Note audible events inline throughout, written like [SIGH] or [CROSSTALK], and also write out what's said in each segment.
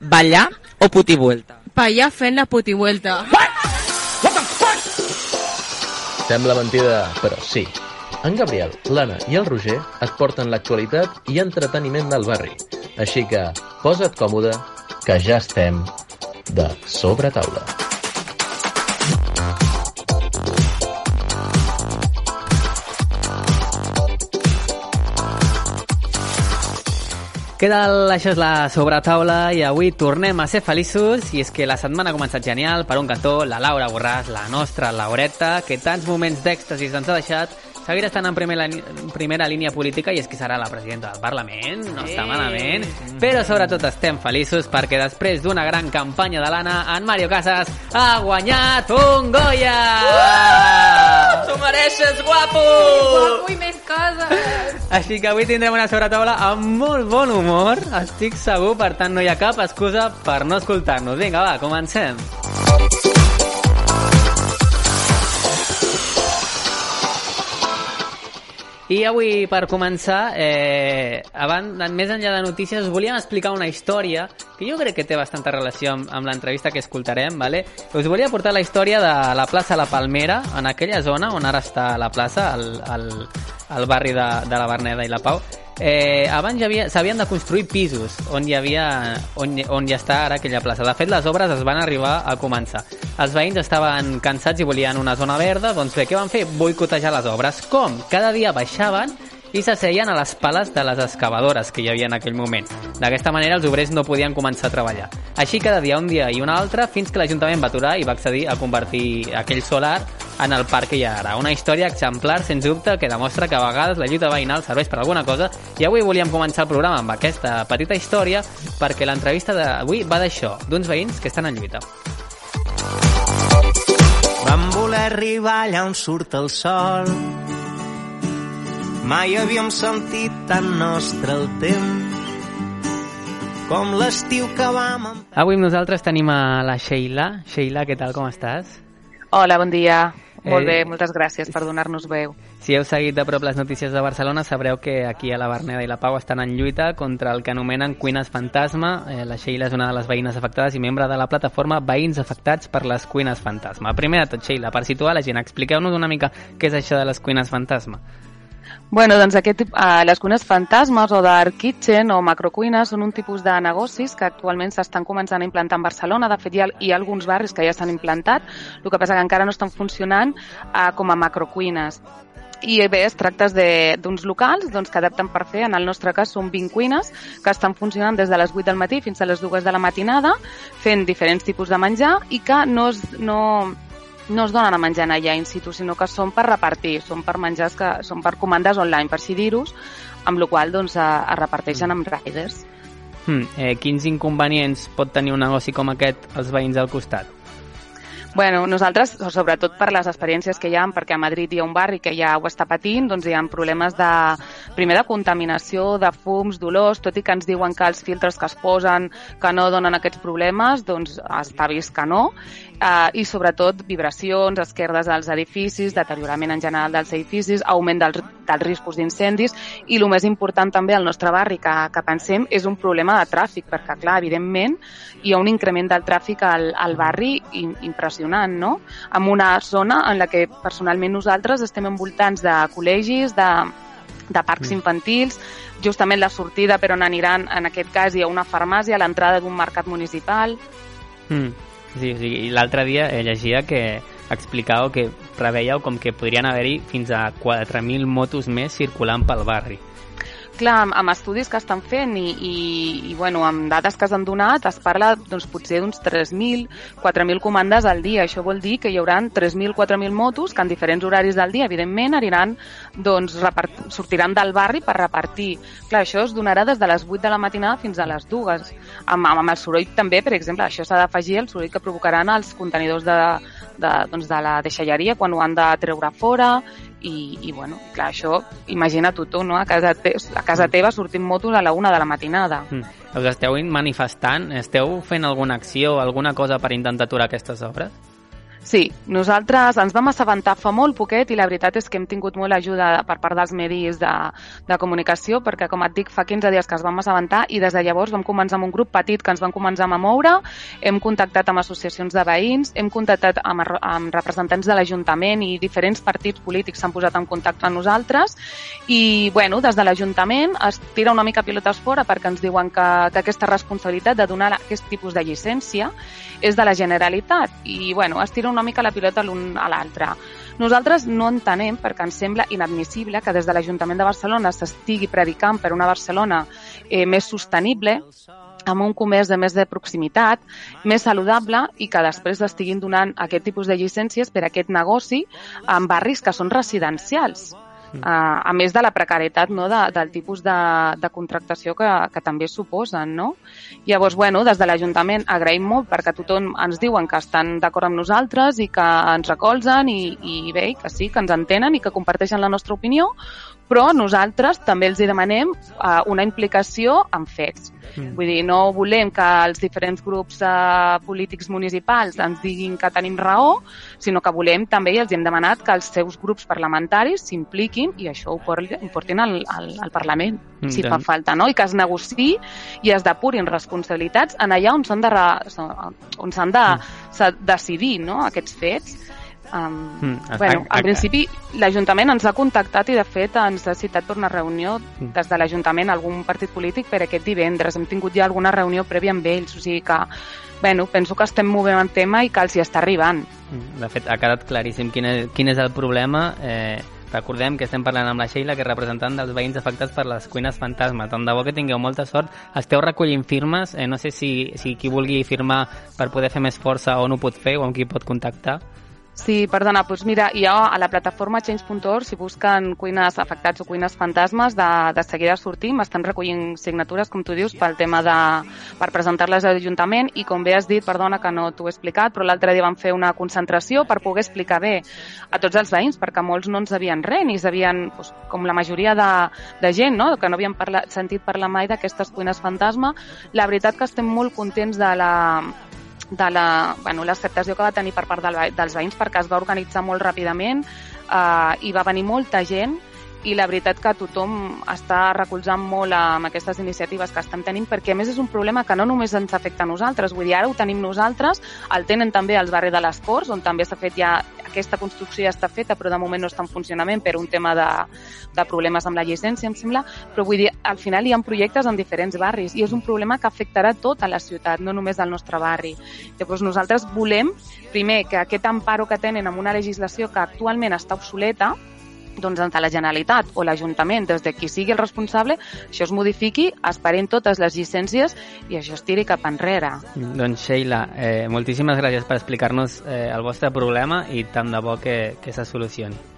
Ballar o putivuelta? Ballar fent la putivuelta. Sembla mentida, però sí. En Gabriel, l'Anna i el Roger et porten l'actualitat i entreteniment del barri. Així que posa't còmode, que ja estem de sobre taula. Què tal? Això és la sobretaula i avui tornem a ser feliços i és que la setmana ha començat genial per un cantó, la Laura Borràs, la nostra Laureta, que tants moments d'èxtasis ens ha deixat seguirà estant en primera, primera línia política i és que serà la presidenta del Parlament, no està malament, però sobretot estem feliços perquè després d'una gran campanya de l'Anna, en Mario Casas ha guanyat un Goya! Uh! T'ho mereixes, guapo! Guapo i més coses. Així que avui tindrem una sobretaula amb molt bon humor, estic segur, per tant no hi ha cap excusa per no escoltar-nos. Vinga, va, comencem. I avui, per començar, eh, abans, més enllà de notícies, us volíem explicar una història que jo crec que té bastanta relació amb, amb l'entrevista que escoltarem, ¿vale? Us volia portar la història de la plaça La Palmera, en aquella zona on ara està la plaça, al, al, al barri de, de la Verneda i la Pau. Eh, abans s'havien de construir pisos on hi havia on, on hi està ara aquella plaça. De fet, les obres es van arribar a començar. Els veïns estaven cansats i volien una zona verda, doncs bé, què van fer? Boicotejar les obres. Com? Cada dia baixaven i s'asseien a les pales de les excavadores que hi havia en aquell moment. D'aquesta manera els obrers no podien començar a treballar. Així cada dia, un dia i un altre, fins que l'Ajuntament va aturar i va accedir a convertir aquell solar en el parc que hi ha ara. Una història exemplar, sens dubte, que demostra que a vegades la lluita veïnal serveix per alguna cosa i avui volíem començar el programa amb aquesta petita història perquè l'entrevista d'avui va d'això, d'uns veïns que estan en lluita. Vam voler arribar allà on surt el sol Mai havíem sentit tan nostre el temps com l'estiu que vam... Avui amb nosaltres tenim a la Sheila. Sheila, què tal, com estàs? Hola, bon dia. Molt Eh, bé, moltes gràcies per donar-nos veu. Si heu seguit de prop les notícies de Barcelona, sabreu que aquí a la Verneda i la Pau estan en lluita contra el que anomenen cuines fantasma. Eh, la Sheila és una de les veïnes afectades i membre de la plataforma Veïns Afectats per les Cuines Fantasma. Primer de tot, Sheila, per situar la gent, expliqueu-nos una mica què és això de les cuines fantasma. Bueno, doncs aquest, eh, les cuines fantasmes o dark kitchen o macrocuines són un tipus de negocis que actualment s'estan començant a implantar en Barcelona. De fet, hi ha, hi ha alguns barris que ja s'han implantat, el que passa que encara no estan funcionant eh, com a macrocuines. I bé, es tracta d'uns locals doncs, que adapten per fer, en el nostre cas són 20 cuines que estan funcionant des de les 8 del matí fins a les 2 de la matinada fent diferents tipus de menjar i que no, es, no, no es donen a menjar allà in situ, sinó que són per repartir, són per menjars que són per comandes online, per dir-ho, amb la qual doncs, es, es reparteixen amb riders. Hmm, eh, quins inconvenients pot tenir un negoci com aquest als veïns al costat? Bueno, nosaltres, sobretot per les experiències que hi ha, perquè a Madrid hi ha un barri que ja ho està patint, doncs hi ha problemes de, primer de contaminació, de fums, d'olors, tot i que ens diuen que els filtres que es posen que no donen aquests problemes, doncs està vist que no, uh, i sobretot vibracions, esquerdes dels edificis, deteriorament en general dels edificis, augment dels, dels riscos d'incendis, i el més important també al nostre barri que, que pensem és un problema de tràfic, perquè clar, evidentment hi ha un increment del tràfic al, al barri im- impressionant, no? En una zona en la que personalment nosaltres estem envoltants de col·legis, de, de parcs infantils, justament la sortida per on aniran, en aquest cas hi ha una farmàcia, a l'entrada d'un mercat municipal, Hmm. Sí, sí, i l'altre dia eh, llegia que explicàveu que preveieu com que podrien haver-hi fins a 4.000 motos més circulant pel barri. Clar, amb, amb estudis que estan fent i, i, i bueno, amb dades que s'han donat es parla doncs, potser d'uns 3.000, 4.000 comandes al dia. Això vol dir que hi haurà 3.000, 4.000 motos que en diferents horaris del dia, evidentment, aniran, doncs, repart... sortiran del barri per repartir. Clar, això es donarà des de les 8 de la matinada fins a les 2. Amb, amb el soroll també, per exemple, això s'ha d'afegir el soroll que provocaran els contenidors de, de, doncs, de la deixalleria quan ho han de treure fora i, i bueno, clar, això imagina-t'ho tu, no? A casa, te, a casa teva sortint motos a la una de la matinada. Mm. Us esteu manifestant? Esteu fent alguna acció, alguna cosa per intentar aturar aquestes obres? Sí, nosaltres ens vam assabentar fa molt poquet i la veritat és que hem tingut molt ajuda per part dels medis de, de comunicació perquè, com et dic, fa 15 dies que es vam assabentar i des de llavors vam començar amb un grup petit que ens van començar a moure, hem contactat amb associacions de veïns, hem contactat amb, amb representants de l'Ajuntament i diferents partits polítics s'han posat en contacte amb nosaltres. I, bueno, des de l'Ajuntament es tira una mica pilotes fora perquè ens diuen que, que aquesta responsabilitat de donar aquest tipus de llicència és de la Generalitat. I, bueno, es tira una mica la pilota l'un a l'altre. Nosaltres no entenem, perquè ens sembla inadmissible que des de l'Ajuntament de Barcelona s'estigui predicant per una Barcelona eh, més sostenible, amb un comerç de més de proximitat, més saludable i que després estiguin donant aquest tipus de llicències per a aquest negoci en barris que són residencials a, més de la precarietat no, de, del tipus de, de contractació que, que també suposen. No? Llavors, bueno, des de l'Ajuntament agraïm molt perquè tothom ens diuen que estan d'acord amb nosaltres i que ens recolzen i, i bé, que sí, que ens entenen i que comparteixen la nostra opinió, però nosaltres també els hi demanem uh, una implicació en fets. Mm. Vull dir, no volem que els diferents grups uh, polítics municipals ens diguin que tenim raó, sinó que volem també, i els hem demanat, que els seus grups parlamentaris s'impliquin i això ho portin al, al, al Parlament, mm, si fa falta, no? i que es negociï i es depurin responsabilitats en allà on s'han de, on s'han de mm. decidir no? aquests fets Um, mm, bueno, en principi l'Ajuntament ens ha contactat i de fet ens ha citat per una reunió mm. des de l'Ajuntament algun partit polític per aquest divendres. Hem tingut ja alguna reunió prèvia amb ells, o sigui que bueno, penso que estem movent el tema i que els hi està arribant. Mm, de fet, ha quedat claríssim quin és, quin és el problema. Eh, recordem que estem parlant amb la Sheila, que és representant dels veïns afectats per les cuines fantasma. Tant de bo que tingueu molta sort. Esteu recollint firmes, eh, no sé si, si qui vulgui firmar per poder fer més força o no ho pot fer o amb qui pot contactar. Sí, perdona, doncs mira, ha a la plataforma change.org, si busquen cuines afectats o cuines fantasmes, de, de seguida sortim, estan recollint signatures, com tu dius, pel tema de... per presentar-les a l'Ajuntament i com bé has dit, perdona que no t'ho he explicat, però l'altre dia vam fer una concentració per poder explicar bé a tots els veïns, perquè molts no en sabien res, ni sabien, doncs, com la majoria de, de gent, no? que no havien parlat, sentit parlar mai d'aquestes cuines fantasma. La veritat que estem molt contents de la, de la, bueno, l'acceptació que va tenir per part del, dels veïns perquè es va organitzar molt ràpidament eh, i va venir molta gent i la veritat que tothom està recolzant molt amb aquestes iniciatives que estem tenint perquè a més és un problema que no només ens afecta a nosaltres, vull dir, ara ho tenim nosaltres, el tenen també al barri de les Corts, on també s'ha fet ja aquesta construcció ja està feta, però de moment no està en funcionament per un tema de, de problemes amb la llicència, em sembla, però vull dir, al final hi ha projectes en diferents barris i és un problema que afectarà tota la ciutat, no només el nostre barri. Llavors nosaltres volem, primer, que aquest amparo que tenen amb una legislació que actualment està obsoleta, doncs entre la Generalitat o l'Ajuntament, des de qui sigui el responsable, això es modifiqui, esperem totes les llicències i això es tiri cap enrere. Doncs Sheila, eh, moltíssimes gràcies per explicar-nos eh, el vostre problema i tant de bo que, que se solucioni.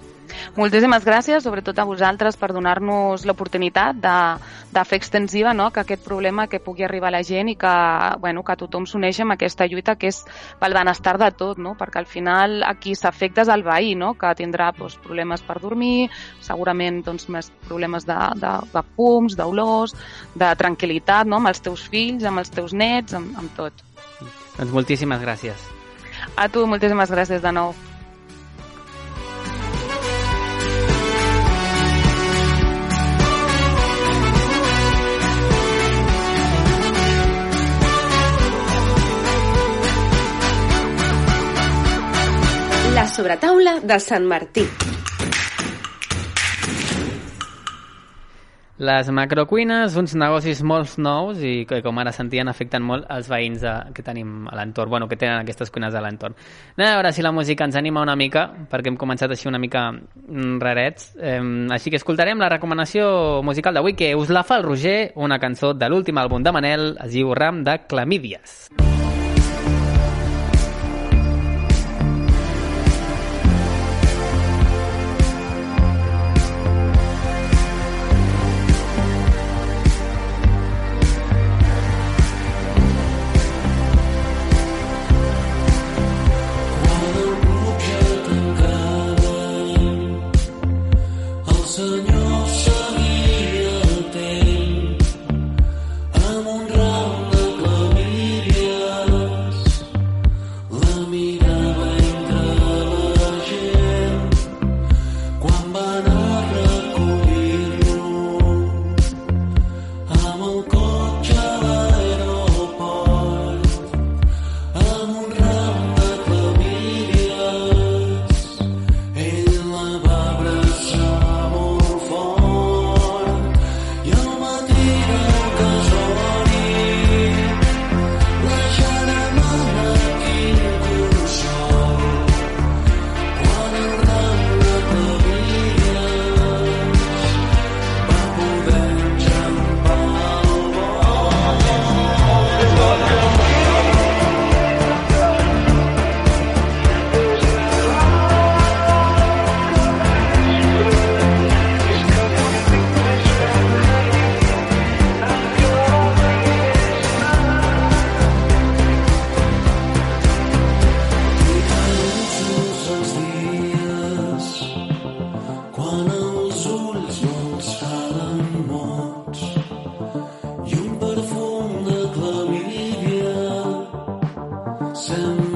Moltíssimes gràcies, sobretot a vosaltres, per donar-nos l'oportunitat de, de fer extensiva no? que aquest problema que pugui arribar a la gent i que, bueno, que tothom s'uneixi amb aquesta lluita que és pel benestar de tot, no? perquè al final aquí s'afecta és el veí, no? que tindrà doncs, problemes per dormir, segurament doncs, més problemes de, de, de fums, d'olors, de tranquil·litat no? amb els teus fills, amb els teus nets, amb, amb tot. Doncs moltíssimes gràcies. A tu, moltíssimes gràcies de nou. Sobretaula de Sant Martí. Les macrocuines, uns negocis molt nous i que, com ara sentien, afecten molt els veïns de, que tenim a l'entorn, bueno, que tenen aquestes cuines a l'entorn. Anem a veure si la música ens anima una mica, perquè hem començat així una mica mm, rarets. Eh, així que escoltarem la recomanació musical d'avui, que us la fa el Roger, una cançó de l'últim àlbum de Manel, es diu Ram de Clamídies. 什么？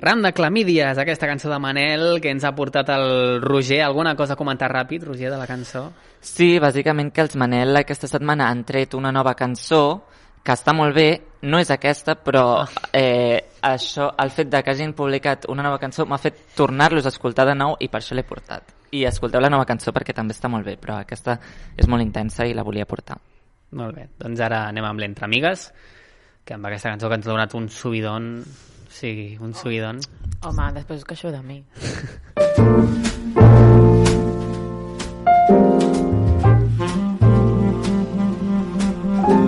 Ram de Clamídies, aquesta cançó de Manel que ens ha portat el Roger. Alguna cosa a comentar ràpid, Roger, de la cançó? Sí, bàsicament que els Manel aquesta setmana han tret una nova cançó que està molt bé, no és aquesta, però eh, això, el fet de que hagin publicat una nova cançó m'ha fet tornar-los a escoltar de nou i per això l'he portat. I escolteu la nova cançó perquè també està molt bé, però aquesta és molt intensa i la volia portar. Molt bé, doncs ara anem amb l'Entre Amigues, que amb aquesta cançó que ens ha donat un subidon, Sí, un subidon. Home, després que això de mi.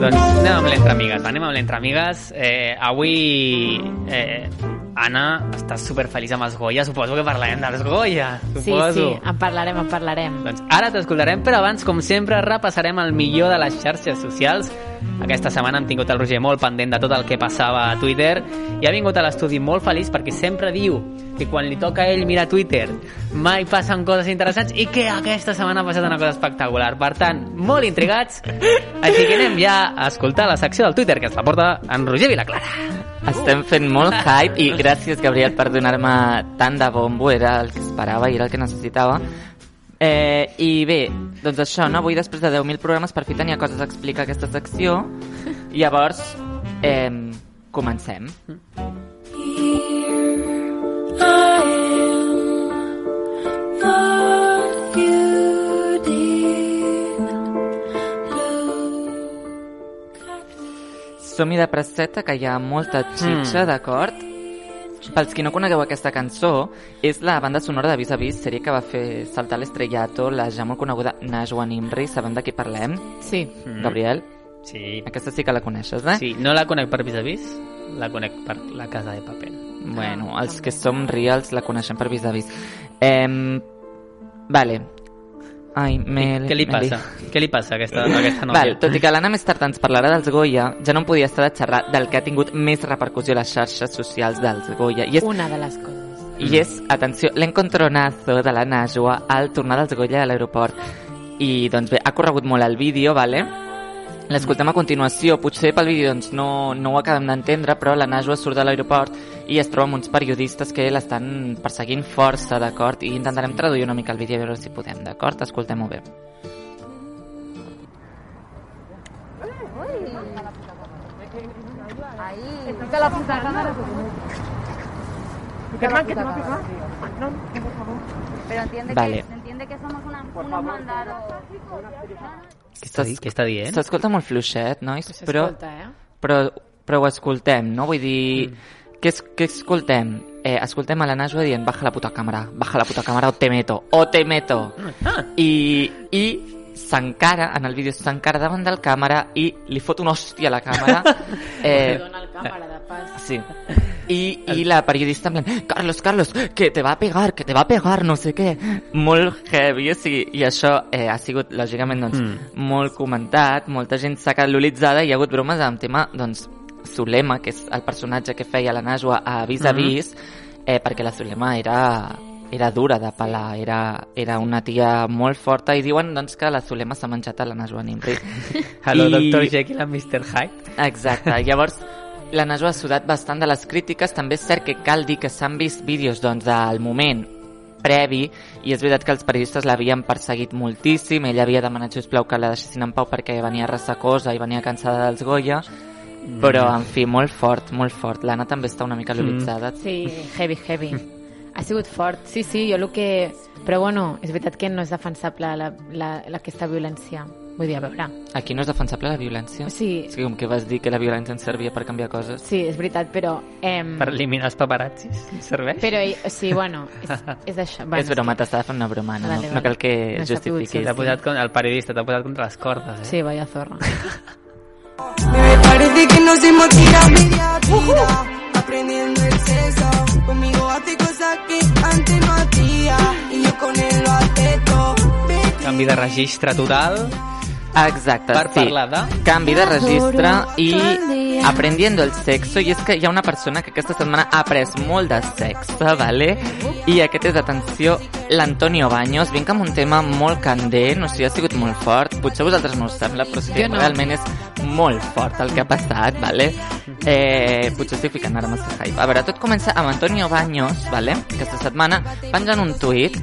doncs anem amb l'Entre Amigues. Anem amb l'Entre Amigues. Eh, avui eh, Anna, estàs superfeliç amb els Goya. Suposo que parlarem dels Goya. Sí, Suposo. sí, en parlarem, en parlarem. Doncs ara t'escoltarem, però abans, com sempre, repassarem el millor de les xarxes socials. Aquesta setmana hem tingut el Roger molt pendent de tot el que passava a Twitter i ha vingut a l'estudi molt feliç perquè sempre diu que quan li toca a ell mirar Twitter mai passen coses interessants i que aquesta setmana ha passat una cosa espectacular. Per tant, molt intrigats, així que anem ja a escoltar la secció del Twitter que ens la porta en Roger Vilaclara. Estem fent molt hype i gràcies, Gabriel, per donar-me tant de bombo. Era el que esperava i era el que necessitava. Eh, I bé, doncs això, no? Avui, després de 10.000 programes, per fi tenia coses a explicar aquesta secció. Llavors, eh, comencem. Som-hi de presseta, que hi ha molta xitxa, Mm. d'acord? Pels qui no conegueu aquesta cançó, és la banda sonora de Vis a Vis, sèrie que va fer saltar l'estrellato la ja molt coneguda Najwa Nimri. Sabem de qui parlem? Sí. Mm. Gabriel? Sí. Aquesta sí que la coneixes, eh? Sí, no la conec per vis a vis, la conec per la casa de paper. Bueno, els que som reals la coneixem per vis a vis. Eh, vale. Ai, me... Què li passa? Què li passa a aquesta, a aquesta nòvia? Val, tot i que l'Anna més tard ens parlarà dels Goya, ja no em podia estar de xerrar del que ha tingut més repercussió a les xarxes socials dels Goya. I és, Una de les coses. i és atenció, l'encontronazo de la Najwa al tornar dels Goya a l'aeroport. I doncs bé, ha corregut molt el vídeo, vale? L'escoltem a continuació, potser pel vídeo doncs, no, no ho acabem d'entendre, però la Najwa surt de l'aeroport i es troba amb uns periodistes que l'estan perseguint força, d'acord? I intentarem traduir una mica el vídeo a veure si podem, d'acord? Escoltem-ho bé. Pero entiende Vale. que, entiende que somos una, unos mandados. Què està, què està dient? S'escolta molt fluixet, nois, però, S'escolta, eh? però, però ho escoltem, no? Vull dir, què, es, què escoltem? Eh, escoltem a la Najwa dient baja la puta càmera, baja la puta càmera o te meto, o te meto. I, i s'encara, en el vídeo s'encara davant del càmera i li fot una hòstia a la càmera. [LAUGHS] eh, Dona el càmera de pas. Sí. I, I la periodista en plan, Carlos, Carlos, que te va a pegar, que te va a pegar, no sé què. Molt heavy, o sigui, i això eh, ha sigut, lògicament, doncs, Mm. molt comentat, molta gent s'ha calolitzada i hi ha hagut bromes amb tema, doncs, Zulema, que és el personatge que feia la Najwa a Vis a Vis, eh, perquè la Zulema era era dura de pelar, era, era una tia molt forta i diuen doncs, que la Zulema s'ha menjat a la Najwa Nimri. [LAUGHS] Hello, I- Dr. Jekyll and Mr. Hyde. Exacte, [LAUGHS] llavors la Najwa ha sudat bastant de les crítiques, també és cert que cal dir que s'han vist vídeos doncs, al moment previ i és veritat que els periodistes l'havien perseguit moltíssim, ella havia demanat sisplau que la deixessin en pau perquè venia ressacosa i venia cansada dels Goya però en fi, molt fort, molt fort l'Anna també està una mica loritzada Sí, heavy, heavy. Ha sigut fort. Sí, sí, jo el que... Però bueno, és veritat que no és defensable la, la, la aquesta violència. Vull dir, a veure... aquí no és defensable la violència Sí, és que com que vas dir que la violència ens servia per canviar coses sí, és veritat, però... Em, Per eliminar els paparazzis. Serveix? però, sí, bueno, és, [LAUGHS] és això. Bueno, és broma, t'estava fent una broma no, Vale, no vale. cal que No justifiquis T'ha posat. El periodista t'ha posat contra les cordes, eh? Sí, vaya zorra. [LAUGHS] Parece que nos hemos tirado media vida aprendiendo el sexo. Conmigo hace cosas que antes no hacía y yo con él lo hace todo. Canvi de registre total. Exacte, Per sí. parlar de... Canvi de registre i aprendiendo el sexo i és que hi ha una persona que aquesta setmana ha après molt de sexe, vale? I aquest és, atenció, l'Antonio Baños. Vinc amb un tema molt candent, o sigui, ha sigut molt fort. Potser a vosaltres no us sembla, però és que no. realment és molt fort el que ha passat, vale? Eh, potser estic ficant ara massa hype. A veure, tot comença amb Antonio Baños, vale? Aquesta setmana penjant un tuit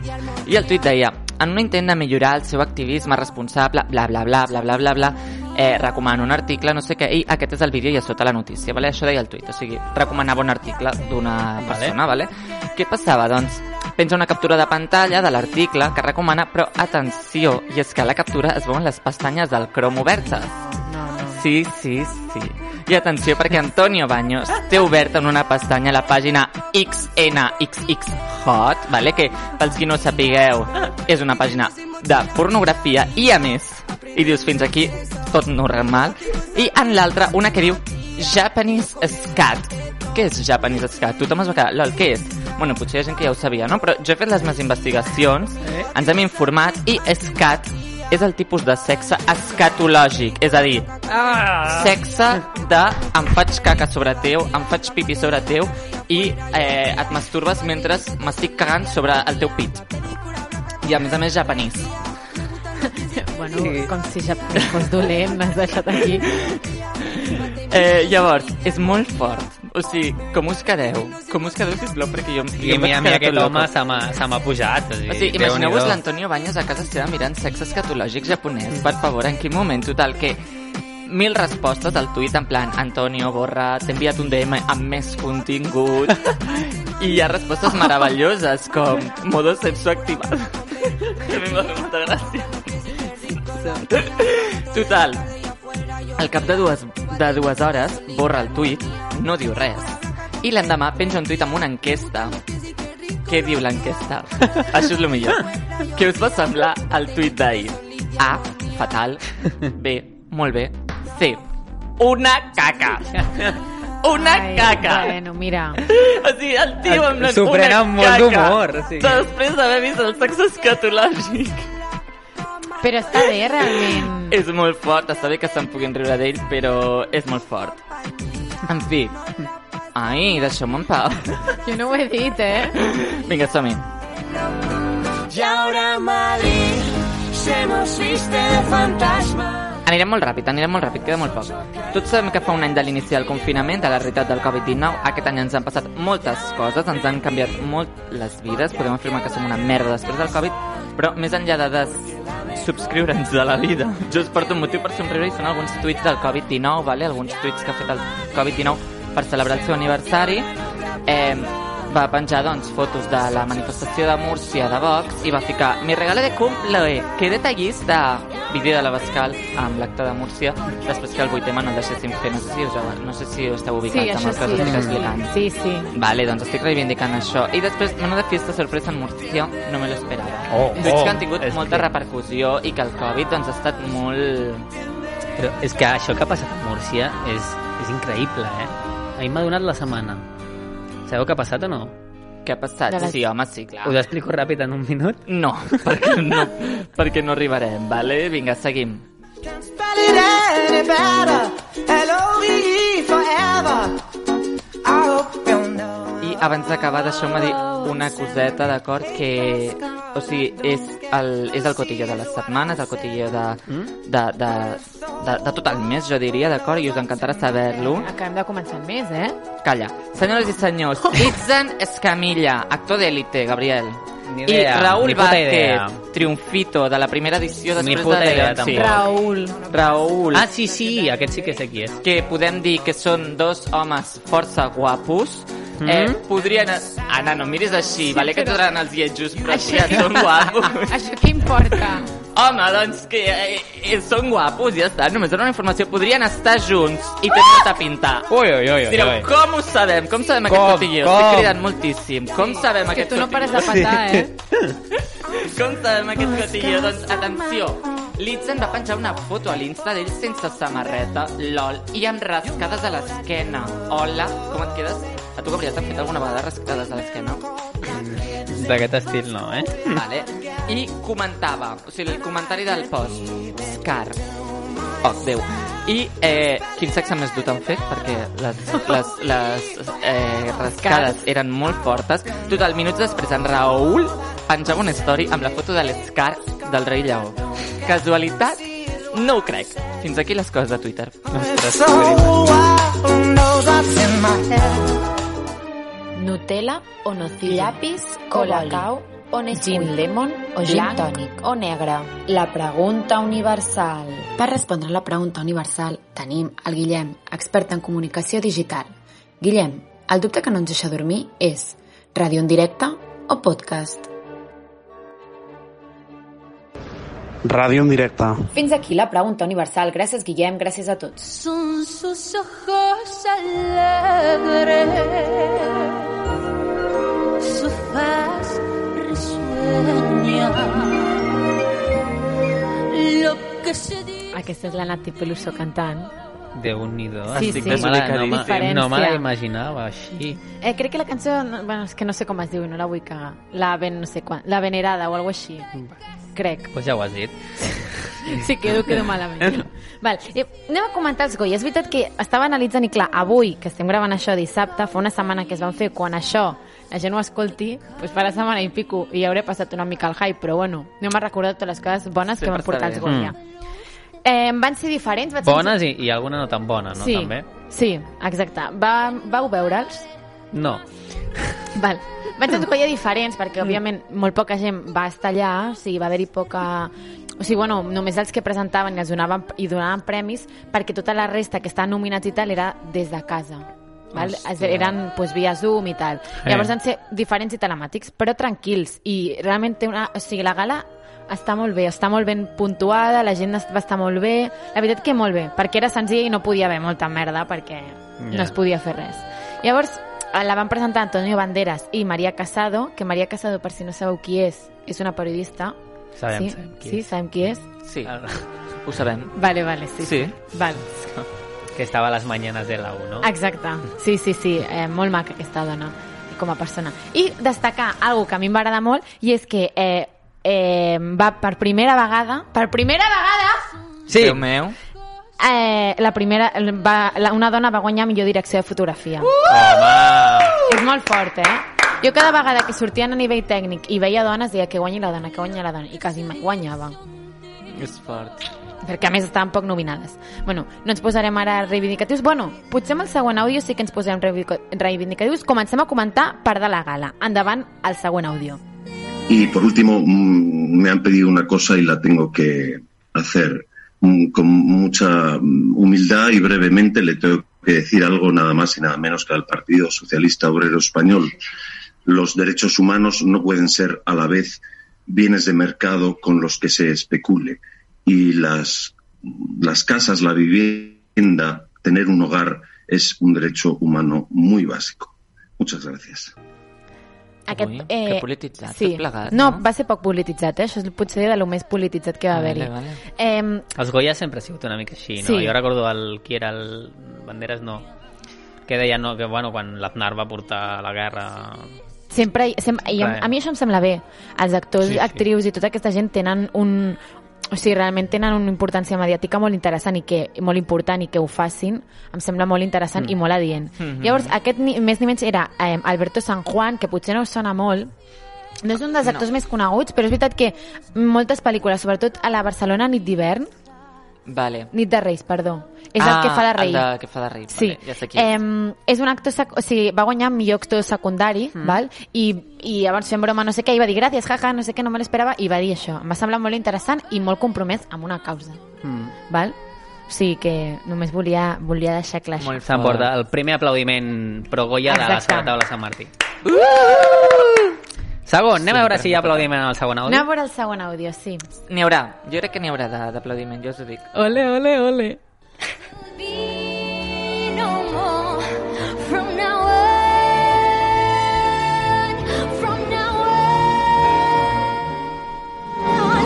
i el tuit deia en un intent de millorar el seu activisme responsable, bla, bla, bla, bla, bla, bla, bla, eh, recomano un article, no sé què, i aquest és el vídeo i a sota la notícia, vale? això deia el tuit, o sigui, recomanava un article d'una persona, vale? Què passava? Doncs penja una captura de pantalla de l'article que recomana, però atenció, i és que a la captura es veuen les pestanyes del Chrome obertes. No, no. Sí, sí, sí. I atenció, perquè Antonio Baños té obert en una pestanya la pàgina XNXX Hot, vale? que pels qui no sapigueu és una pàgina de pornografia i a més, i dius fins aquí tot normal, I en l'altra, una que diu Japanese Scat. Què és Japanese Scat? Tothom es va quedar, lol, què és? Bueno, potser hi ha gent que ja ho sabia, no? Però jo he fet les meves investigacions, Eh? ens hem informat i Scat és el tipus de sexe escatològic, és a dir, Ah! sexe de em faig caca sobre teu, em faig pipi sobre teu i eh, et masturbes mentre m'estic cagant sobre el teu pit. I a més a més japanès. [LAUGHS] Bueno, com si ja fos dolent, m'has deixat aquí. Eh, llavors, és molt fort. O sigui, com us quedeu? Com us quedeu, sisplau, perquè jo, I jo a em vaig a mi quedar aquest tot home loco. se m'ha se m'ha pujat. O sigui, O sigui, Déu-n'hi-do. imagineu-vos l'Antonio Baños a casa seva mirant sexe escatològic japonès. Per favor, en quin moment? Total, que mil respostes al tuit en plan Antonio, borra, t'he enviat un DM amb més contingut [LAUGHS] i hi ha respostes meravelloses com modo sexo activat [LAUGHS] que a mi m'ha fet molta gràcia total al cap de dues, de dues hores borra el tuit no diu res i l'endemà penja un tuit amb una enquesta què diu l'enquesta? [LAUGHS] Això és el millor. Què us va semblar el tuit d'ahir? A, fatal. B, molt bé. C, una caca. Una Ai, caca. Bueno, mira. O sigui, el tio amb la, S'ho pren una amb molt caca. d'humor, o sigui. Després d'haver vist el sexe escatològic. Però està bé, realment. [LAUGHS] És molt fort, està bé que se'n puguin riure d'ell, però és molt fort. En fi. Ai, deixeu-me en pau. [LAUGHS] Jo no ho he dit, eh? Vinga, som-hi. Y ahora Madrid se nos viste de fantasma. Anirem molt ràpid, anirem molt ràpid, queda molt poc. Tots sabem que fa un any de l'inici del confinament, de la realitat del Covid-19, aquest any ens han passat moltes coses, ens han canviat molt les vides, podem afirmar que som una merda després del Covid, però més enllà de des subscriure'ns de la vida, jo us porto un motiu per somriure i són alguns tuits del Covid-19, vale? alguns tuits que ha fet el Covid-19 per celebrar el seu aniversari. Eh, va penjar doncs, fotos de la manifestació de Múrcia de Vox i va ficar mi regalo de cumple, que detallista vídeo de la Bascal amb l'acte de Múrcia després que el 8 no el deixéssim fer no sé si us, no sé si esteu ubicats Sí, amb el que us sí, estic explicant sí. Sí, sí. Vale, doncs estic reivindicant això. I després, menuda fiesta sorpresa en Múrcia, no me lo esperava. Oh, oh, que han tingut molta que- repercussió i que el Covid doncs, ha estat molt... Però és que això que ha passat a Múrcia és, és increïble, eh? A mi m'ha donat la setmana. Sabeu què ha passat o no? Què ha passat? La- Sí, home, sí, clar. Us explico ràpid en un minut? No, perquè no, perquè no arribarem, vale? Vinga, seguim. Spell it any better. L-O-V-E forever. Abans d'acabar, deixeu-me dir una coseta, d'acord? Que, o sigui, és el, és el cotilló de les setmanes, el cotilló de, de, de, de, de tot el mes, jo diria, d'acord? I us encantarà saber-lo. Acabem de començar el mes, eh? Calla. Senyores i senyors, [LAUGHS] Itzen Escamilla, actor d'élite, Gabriel. Ni I idea, Raúl ni puta idea. Vázquez, triomfito de la primera edició Ni després puta de idea, sí. Raúl. Raúl, Ah, sí, sí, aquest sí que sé qui és. que podem dir que són dos homes força guapos, Mm. eh, podrien... Anna, no em miris així, vale que però- t'agraden els lletjos, però sí que són guapos. Això què importa? Home, doncs que eh, eh, són guapos, ja està, només era una informació. Podrien estar junts i tenir molta pinta. Ui, ui, ui, Direu, com ho sabem? Com sabem aquest Com, cotilló? com? Estic cridant moltíssim. Com sabem Que aquest tu no pares de patar, eh? [LAUGHS] Com sabem aquest cotilló? Doncs atenció, Litzen va penjar una foto a l'Insta d'ell sense samarreta, lol, i amb rascades a l'esquena. Hola, com et quedes? A tu, Gabriel, t'han fet alguna vegada rascades a l'esquena? D'aquest estil no, eh? Vale. I comentava, o sigui, el comentari del post, Scar. Oh, Déu. I eh, quin sexe més dur t'han fet? Perquè les, les, les eh, rascades eren molt fortes. Total, minuts després, en Raül penjava una story amb la foto de l'Scar del rei Lleó. Casualitat? No ho crec. Fins aquí les coses de Twitter. Ostres, Nutella o nocilla, llapis colacao o Nesquik, gin lemon o gin tònic o negre. La pregunta universal. Per respondre a la pregunta universal tenim el Guillem, expert en comunicació digital. Guillem, el dubte que no ens deixa dormir és ràdio en directe o podcast? Ràdio en directe. Fins aquí la pregunta universal. Gràcies, Guillem, gràcies a tots. Son sus ojos alegres, su faz risueña. Lo que se dice. Aquesta és la Nati Peluso cantant. Déu-n'hi-do. Sí, Estic sí. no me la- no, me- Diferència. no me la imaginava així. Eh, crec que la cançó, no- bueno, és que no sé com es diu no la vull cagar. La ben, no sé quan, la venerada o alguna així. Crec. Pues ja ho has dit. [LAUGHS] Sí, quedo, quedo malament. [LAUGHS] Val, eh, anem a comentar els Goya. És veritat que estava analitzant i clar, avui, que estem gravant això dissabte, fa una setmana que es van fer, quan això la gent ho escolti, doncs farà setmana i pico i hauré passat una mica al hype, però bueno, no m'ha recordat totes les coses bones que Sempre portar està els. Goya. Eh, van ser diferents. Vaig Bones i, i alguna no tan bona, no? sí, També? Sí, exacte. Va, vau veure'ls? No. [LAUGHS] Val. Van ser Goya diferents, perquè, òbviament, molt poca gent va estar allà, o sigui, va haver-hi poca... O sigui, bueno, només els que presentaven i, els donaven, i donaven premis, perquè tota la resta que estaven nominats i tal era des de casa. Val? Hòstia. Eren pues, via Zoom i tal. Eh. Llavors van ser diferents i telemàtics, però tranquils. I realment té una... O sigui, la gala està molt bé, està molt ben puntuada, la gent va estar molt bé. La veritat que molt bé, perquè era senzill i no podia haver molta merda, perquè Ja. no es podia fer res. Llavors, eh, la van presentar Antonio Banderas i Maria Casado, que Maria Casado, per si no sabeu qui és, és una periodista. Sabem, sí? sabem qui sí, és. sabem qui és? Sí, ho sabem. Vale, vale, sí. Sí. Val. Que estava a les mañanes de la 1, no? Exacte. Sí, sí, sí. Eh, molt maca aquesta dona com a persona. I destacar algo que a mi em va agradar molt i és que eh, eh, va per primera vegada, per primera vegada, Sí. Déu meu. eh, la primera, va, la, una dona va guanyar millor direcció de fotografia. Home! És molt fort, eh? Jo cada vegada que sortien a nivell tècnic i veia dones, deia que guanyi la dona, que guanyi la dona, i quasi mai guanyava. És fort. Perquè a més estaven poc nominades. Bueno, no ens posarem ara reivindicatius. Bueno, potser amb el següent àudio sí que ens posarem reivindica- reivindicatius. Comencem a comentar part de la gala. Endavant, el següent àudio. Y por último, mm, me han pedido una cosa y la tengo que hacer Mm, con mucha mm, humildad y brevemente le tengo que decir algo nada más y nada menos que al Partido Socialista Obrero Español. Los derechos humanos no pueden ser a la vez bienes de mercado con los que se especule y las, las casas, la vivienda, tener un hogar es un derecho humano muy básico. Muchas gracias. Aquest, Ui, que polititzat, sí. plegat, no, no? va ser poc polititzat, eh? Això és potser de lo més polititzat que va Vale, haver-hi. vale. Eh, Els Goya sempre ha sigut una mica així, no? Sí. Jo recordo el, qui era el Banderas, no, que deia no, que bueno, quan l'Aznar va portar la guerra... sempre, sempre i a, a mi això em sembla bé els actors, Sí, sí, sí. actrius i tota aquesta gent tenen un o sigui, realment tenen una importància mediàtica molt interessant i que molt important i que ho facin em sembla molt interessant Mm. i molt adient Mhm. llavors aquest ni, més ni menys era eh, Alberto San Juan que potser no us sona molt no és un dels No. actors més coneguts però és veritat que moltes pel·lícules sobretot a la Barcelona nit d'hivern Vale. Nit de Reis, perdó. És Ah, el que fa de rei. el de- que fa de rei, Sí. vale, ja sé qui és. Em, és un actor, o sigui, va guanyar millor actor secundari, Mm. val? I, i llavors fent broma no sé què, i va dir gràcies, jaja, no sé què, no me l'esperava, i va dir això. Em va semblar molt interessant i molt compromès amb una causa, Mm. val? O sigui que només volia, volia deixar clar això. S'emporta el primer aplaudiment pro Goya de la. Sala Taula Sant Martí. Segon, anem a veure si hi ha aplaudiment al segon Anem a àudio. veure el segon àudio, sí. N'hi haurà. Jo crec que n'hi haurà de- d'aplaudiment, jo us ho dic. Ole, ole, ole. no more from now on. From now on,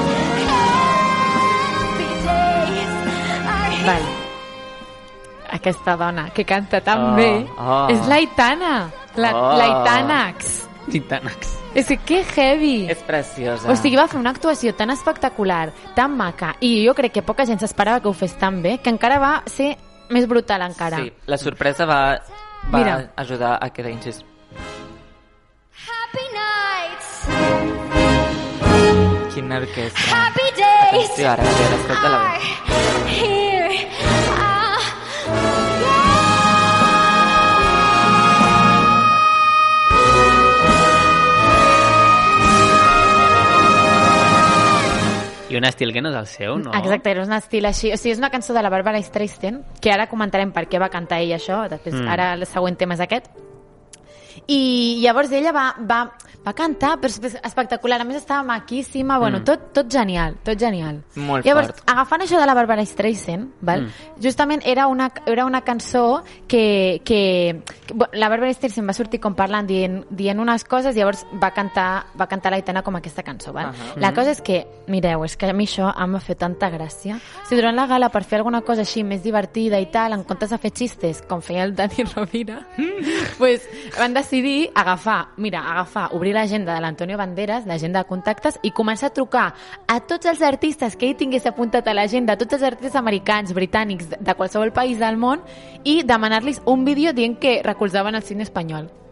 happy days are Val. Aquesta dona que canta tan Oh, bé oh. és l'Aitana. La, Oh. L'Aitanax. Titanax. És que que heavy. És preciosa. O sigui, va fer una actuació tan espectacular, tan maca, i jo crec que poca gent s'esperava que ho fes tan bé, que encara va ser més brutal encara. Sí, la sorpresa va, va Mira. ajudar a que deixis. happy nights, Quina orquestra. happy days Atenció, ara, ara, escolta-la bé. here. Un estil que no és el seu, no? Exacte, era un estil així. O sigui, és una cançó de la Barbara Streisand, que ara comentarem per què va cantar ella això, després, Mm. ara el següent tema és aquest. I llavors ella va, va, va cantar, però espectacular. A més estava maquíssima, bueno, Mm. tot, tot genial, tot genial. Molt llavors, fort. agafant això de la Barbara Streisand, val? Mm. justament era una, era una cançó que, que, que la Barbara Streisand va sortir com parlant, dient, dient unes coses, i llavors va cantar, va cantar l'Aitana com aquesta cançó. Val? Ahà. La Mhm. cosa és que, mireu, és que a mi això em va fer tanta gràcia. O sigui, durant la gala, per fer alguna cosa així més divertida i tal, en comptes de fer xistes, com feia el Dani Rovira, [LAUGHS] pues, van decidir agafar, mira, agafar, obrir l'agenda de l'Antonio Banderas, l'agenda de contactes, i començar a trucar a tots els artistes que ell tingués apuntat a l'agenda, tots els artistes americans, britànics, de qualsevol país del món, i demanar-los un vídeo dient que recolzaven el cine espanyol.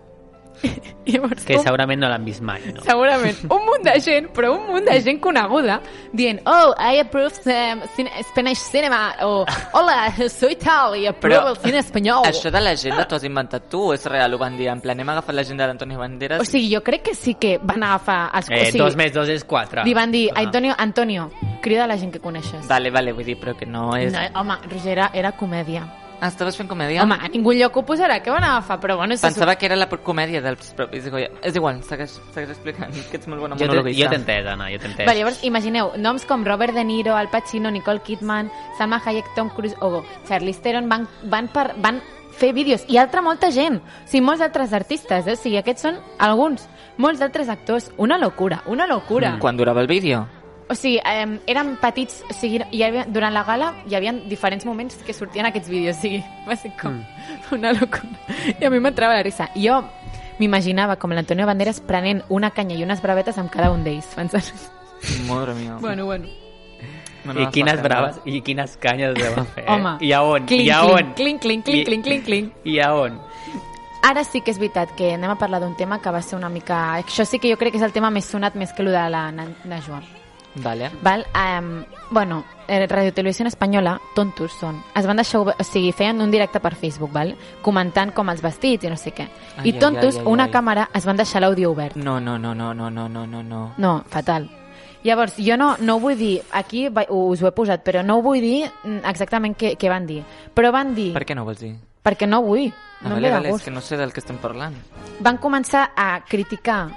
I [LAUGHS] llavors, Que segurament no l'han vist mai, no? Segurament. [LAUGHS] Un munt de gent, però un munt de gent coneguda, dient, oh, I approve um, cine, Spanish cinema, o hola, soy tal, i approve Però el cine espanyol. Això de l'agenda t'ho has inventat tu és real? Ho van dir en plan, hem agafat l'agenda d'Antonio Banderas... O sigui, jo crec que sí que van agafar... Els, Eh, o sigui, dos més dos és quatre. Li van dir, Ah. Antonio, Antonio, crida la gent que coneixes. Vale, vale, vull dir, però que no és... No, home, Roger, era, era comèdia. Ah, estaves fent comèdia? Home, a ningú lloc ho posarà, què van agafar? Però bueno, se Pensava que era la comèdia dels propis Goya. És igual, segueix, segueix explicant, que ets molt bona Jo monologuista. jo t'he entès, Anna, jo t'he entès. Vale, llavors, imagineu, noms com Robert De Niro, Al Pacino, Nicole Kidman, Salma Hayek, Tom Cruise o Charlize Theron van, van, per, van fer vídeos. I altra molta gent. O sigui, molts altres artistes, eh? O sigui, aquests són alguns. Molts d'altres actors. Una locura, una locura. Quan durava el vídeo? O sigui, eh, eren petits, o sigui, hi havia, durant la gala hi havia diferents moments que sortien aquests vídeos, o sigui, va ser com mm. una locura. I a mi m'entrava la risa. I jo m'imaginava com l'Antonio Banderas prenent una canya i unes bravetes amb cada un d'ells, pensant... Madre mia. Bueno, bueno. I quines braves i quines canyes deuen fer. eh? Home, I a on? clink, I a clink, on? clink, clink, clink, clink, clink, clink. I a on? Ara sí que és veritat que anem a parlar d'un tema que va ser una mica... Això sí que jo crec que és el tema més sonat més que el de la Na- Najwa. Vale. Val? Um, bueno, eh, Radio Televisió Espanyola, tontos són. Es van deixar, o sigui, feien un directe per Facebook, val? comentant com els vestits i no sé què. Ai, I ai, tontos, ai, ai, una ai. càmera, es van deixar l'àudio obert. No, no, no, no, no, no, no, no, no. No, fatal. Llavors, jo no, no vull dir, aquí us ho he posat, però no vull dir mm, exactament què, què van dir. Però van dir... Per què no vols dir? Perquè no vull. Ah, No em vale, vale, és que no sé del que estem parlant. van començar a criticar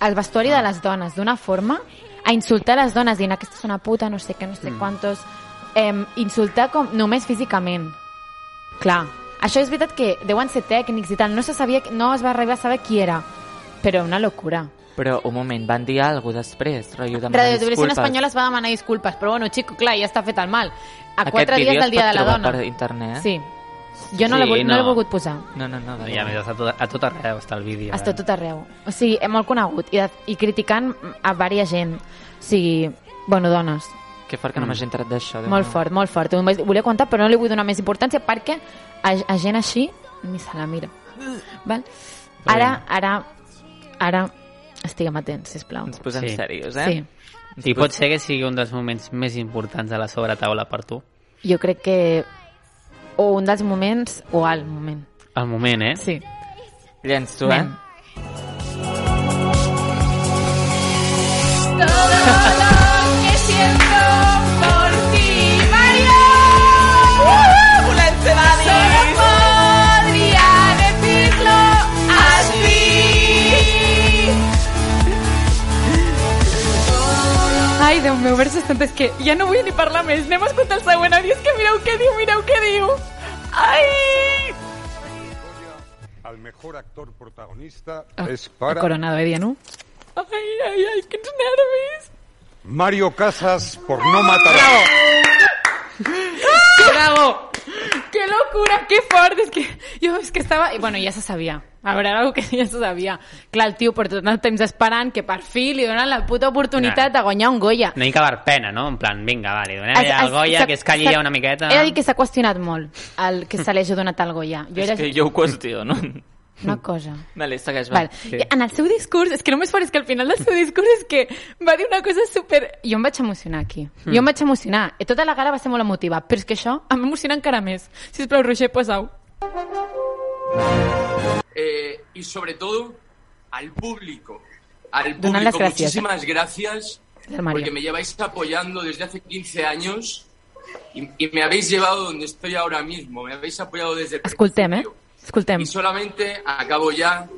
el vestuari de les dones d'una forma, a insultar les dones dient aquesta és una puta, no sé què, no sé Mm. quantos, eh, insultar com només físicament. Clar, això és veritat que deuen ser tècnics i tal, no se sabia, no es va arribar a saber qui era, però una locura. Però, un moment, van dir alguna cosa després? Rotllo, demanar Radio Televisió disculpes. Espanyola es va demanar disculpes, però bueno, xico, clar, ja està fet el mal. A Aquest quatre vídeo dies es del Dia pot de la trobar Dona. per internet? Sí. Jo no Sí, l'he vol- no no. l'he volgut posar. No, no, no. I a més, a tot, a tot arreu està el vídeo. Està eh? tot arreu. O sigui, és molt conegut. I, i criticant a vària gent. O sigui, bueno, dones. Que fort que no m'hagi entrat d'això. Molt meu. fort, molt fort. Ho volia contar, però no li vull donar més importància perquè a, a gent així ni se la mira. Val? Ara, ara, ara, estiguem atents, sisplau. Ens posem Sí. serios, eh? Sí. I pot ser que sigui un dels moments més importants de la sobretaula per tu? Jo crec que o un dels moments o el moment. El moment, eh? Sí. Llenço, eh? Anem. [LAUGHS] Déu meu, versos tant, és que ja no vull ni parlar més. Anem a escoltar el següent àudio. És que mireu què diu, mireu què diu. Ai! Al mejor actor protagonista Ah, es para coronado, eh, Dianu? Ai, ai, ai, quins nervis. Mario Casas por no matar. ¡Bravo! ¡Qué locura! ¡Qué fort! És que jo és que estava... i, Bueno, ja se sabia. A veure, era algo que ja se sabia. Clar, el tio porta tant el temps esperant que per fi li donen la puta oportunitat de guanyar un Goya. No hi cabar pena, no? En plan, vinga, va, li donem Es- el es- Goya, que es calli ja una miqueta. He de dir que s'ha qüestionat molt el que se li hagi donat el Goya. Jo És era que jo ho qüestiono. [LAUGHS] una cosa. Vale, segueix, va. Val. I En el seu discurs, és que no més fort, és que al final del seu discurs és que va dir una cosa super... Jo em vaig emocionar aquí. Hmm. Jo em vaig emocionar. I tota la gala va ser molt emotiva, però és que això em va emocionar encara més. Sisplau, Roger, posa-ho. Eh, y sobre todo al público. Al Donar las público, gracias. muchísimas gracias porque me lleváis apoyando desde hace 15 años y, y me habéis llevado donde estoy ahora mismo. Me habéis apoyado desde el Escoltem, eh? Escoltem. y solamente acabo ya.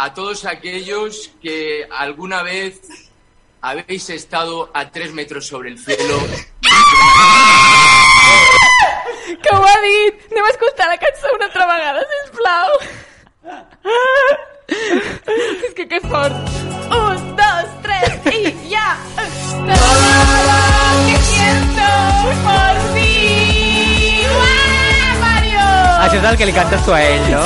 a todos aquellos que alguna vez habéis estado a tres metros sobre el cielo. Que ho ha dit! Anem a escoltar la cançó una altra vegada, sisplau. [LAUGHS] És que que fort. Un, dos, tres i ja! ¡Que siento por ti! ¡Uah, Mario! Això és el que li cantes tu a ell, no?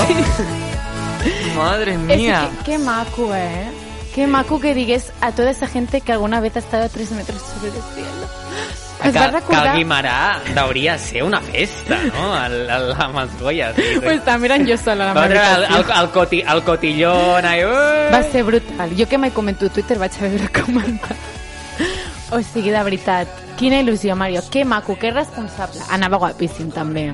Madre Es mía. que, qué maco, ¿eh? Qué maco que digues a toda esa gente que alguna vez ha estado a tres metros sobre el cielo. Es va Que, que recordar... el Guimarà hauria de ser una festa, no? El, el, amb els Goyes. Pues està mirant jo sola la Va treure el, el, el, coti, el cotillón, uh! Va ser brutal. Jo que mai comento Twitter vaig haver de comentar. O sigui, de veritat, quina il·lusió, Mario. Que maco, que responsable. Anava guapíssim, també.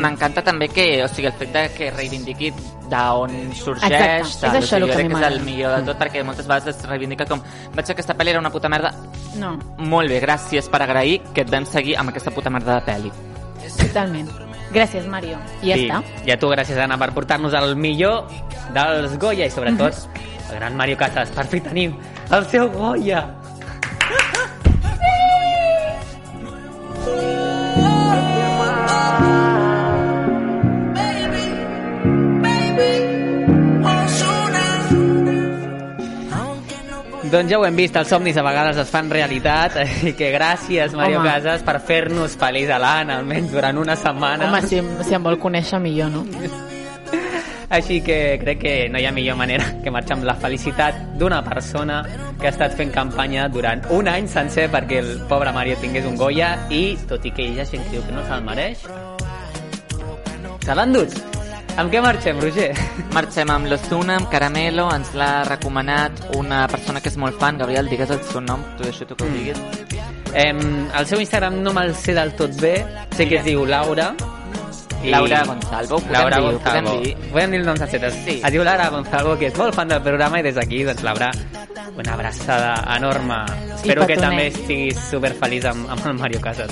M'encanta també que, o sigui, el fet de que reivindiqui d'on sorgeix, Exacte, tal, és això o sigui, el que jo a crec mi que és el m'agrada. millor de tot perquè moltes vegades es reivindica com vaig que aquesta pel·li era una puta merda No, molt bé, gràcies per agrair que et vam seguir amb aquesta puta merda de pel·li totalment. Gràcies, Mario. I ja sí. està. I a tu, gràcies, Anna, per portar-nos el millor dels Goya i, sobretot, el gran Mario Casas. Per fi tenim el seu Goya. [LAUGHS] Doncs ja ho hem vist, els somnis a vegades es fan realitat, [LAUGHS] i que gràcies, Mario Home. Casas, per fer-nos feliç a l'Anna, almenys durant una setmana. Home, si, si em vol conèixer millor, no? [LAUGHS] Així que crec que no hi ha millor manera que marxar amb la felicitat d'una persona que ha estat fent campanya durant un any sencer perquè el pobre Mario tingués un Goya i, tot i que hi ha gent que diu que no se'l mereix, se l'han dut. Amb què marxem, Roger? Marxem amb l'Ozuna, amb Caramelo, ens l'ha recomanat una persona que és molt fan, Gabriel, digues el seu nom, tu deixo tu que ho Mm. diguis. Em, el seu Instagram no me'l sé del tot bé, sé que es diu Laura. Laura Gonzalvo, podem Laura dir, ho Gonzalvo. podem dir. Nom sencer. Sí. Es diu Laura Gonzalvo, que és molt fan del programa i des d'aquí, doncs, Laura, una abraçada enorme. Espero que també estiguis superfeliç amb, amb el Mario Casas.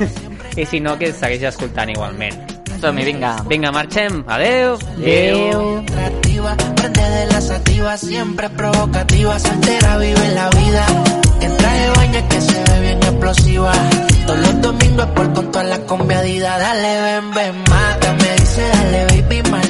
[LAUGHS] I si no, que segueix escoltant igualment. Som-hi, vinga. Vinga, marxem. Adeu. Adeu. Prende de la sativa, siempre provocativa, soltera vive la vida. En traje de baño que se ve bien explosiva. Todos los domingos por con toda la conviadida. Dale, ven, ven, mátame, dice, dale, baby, mal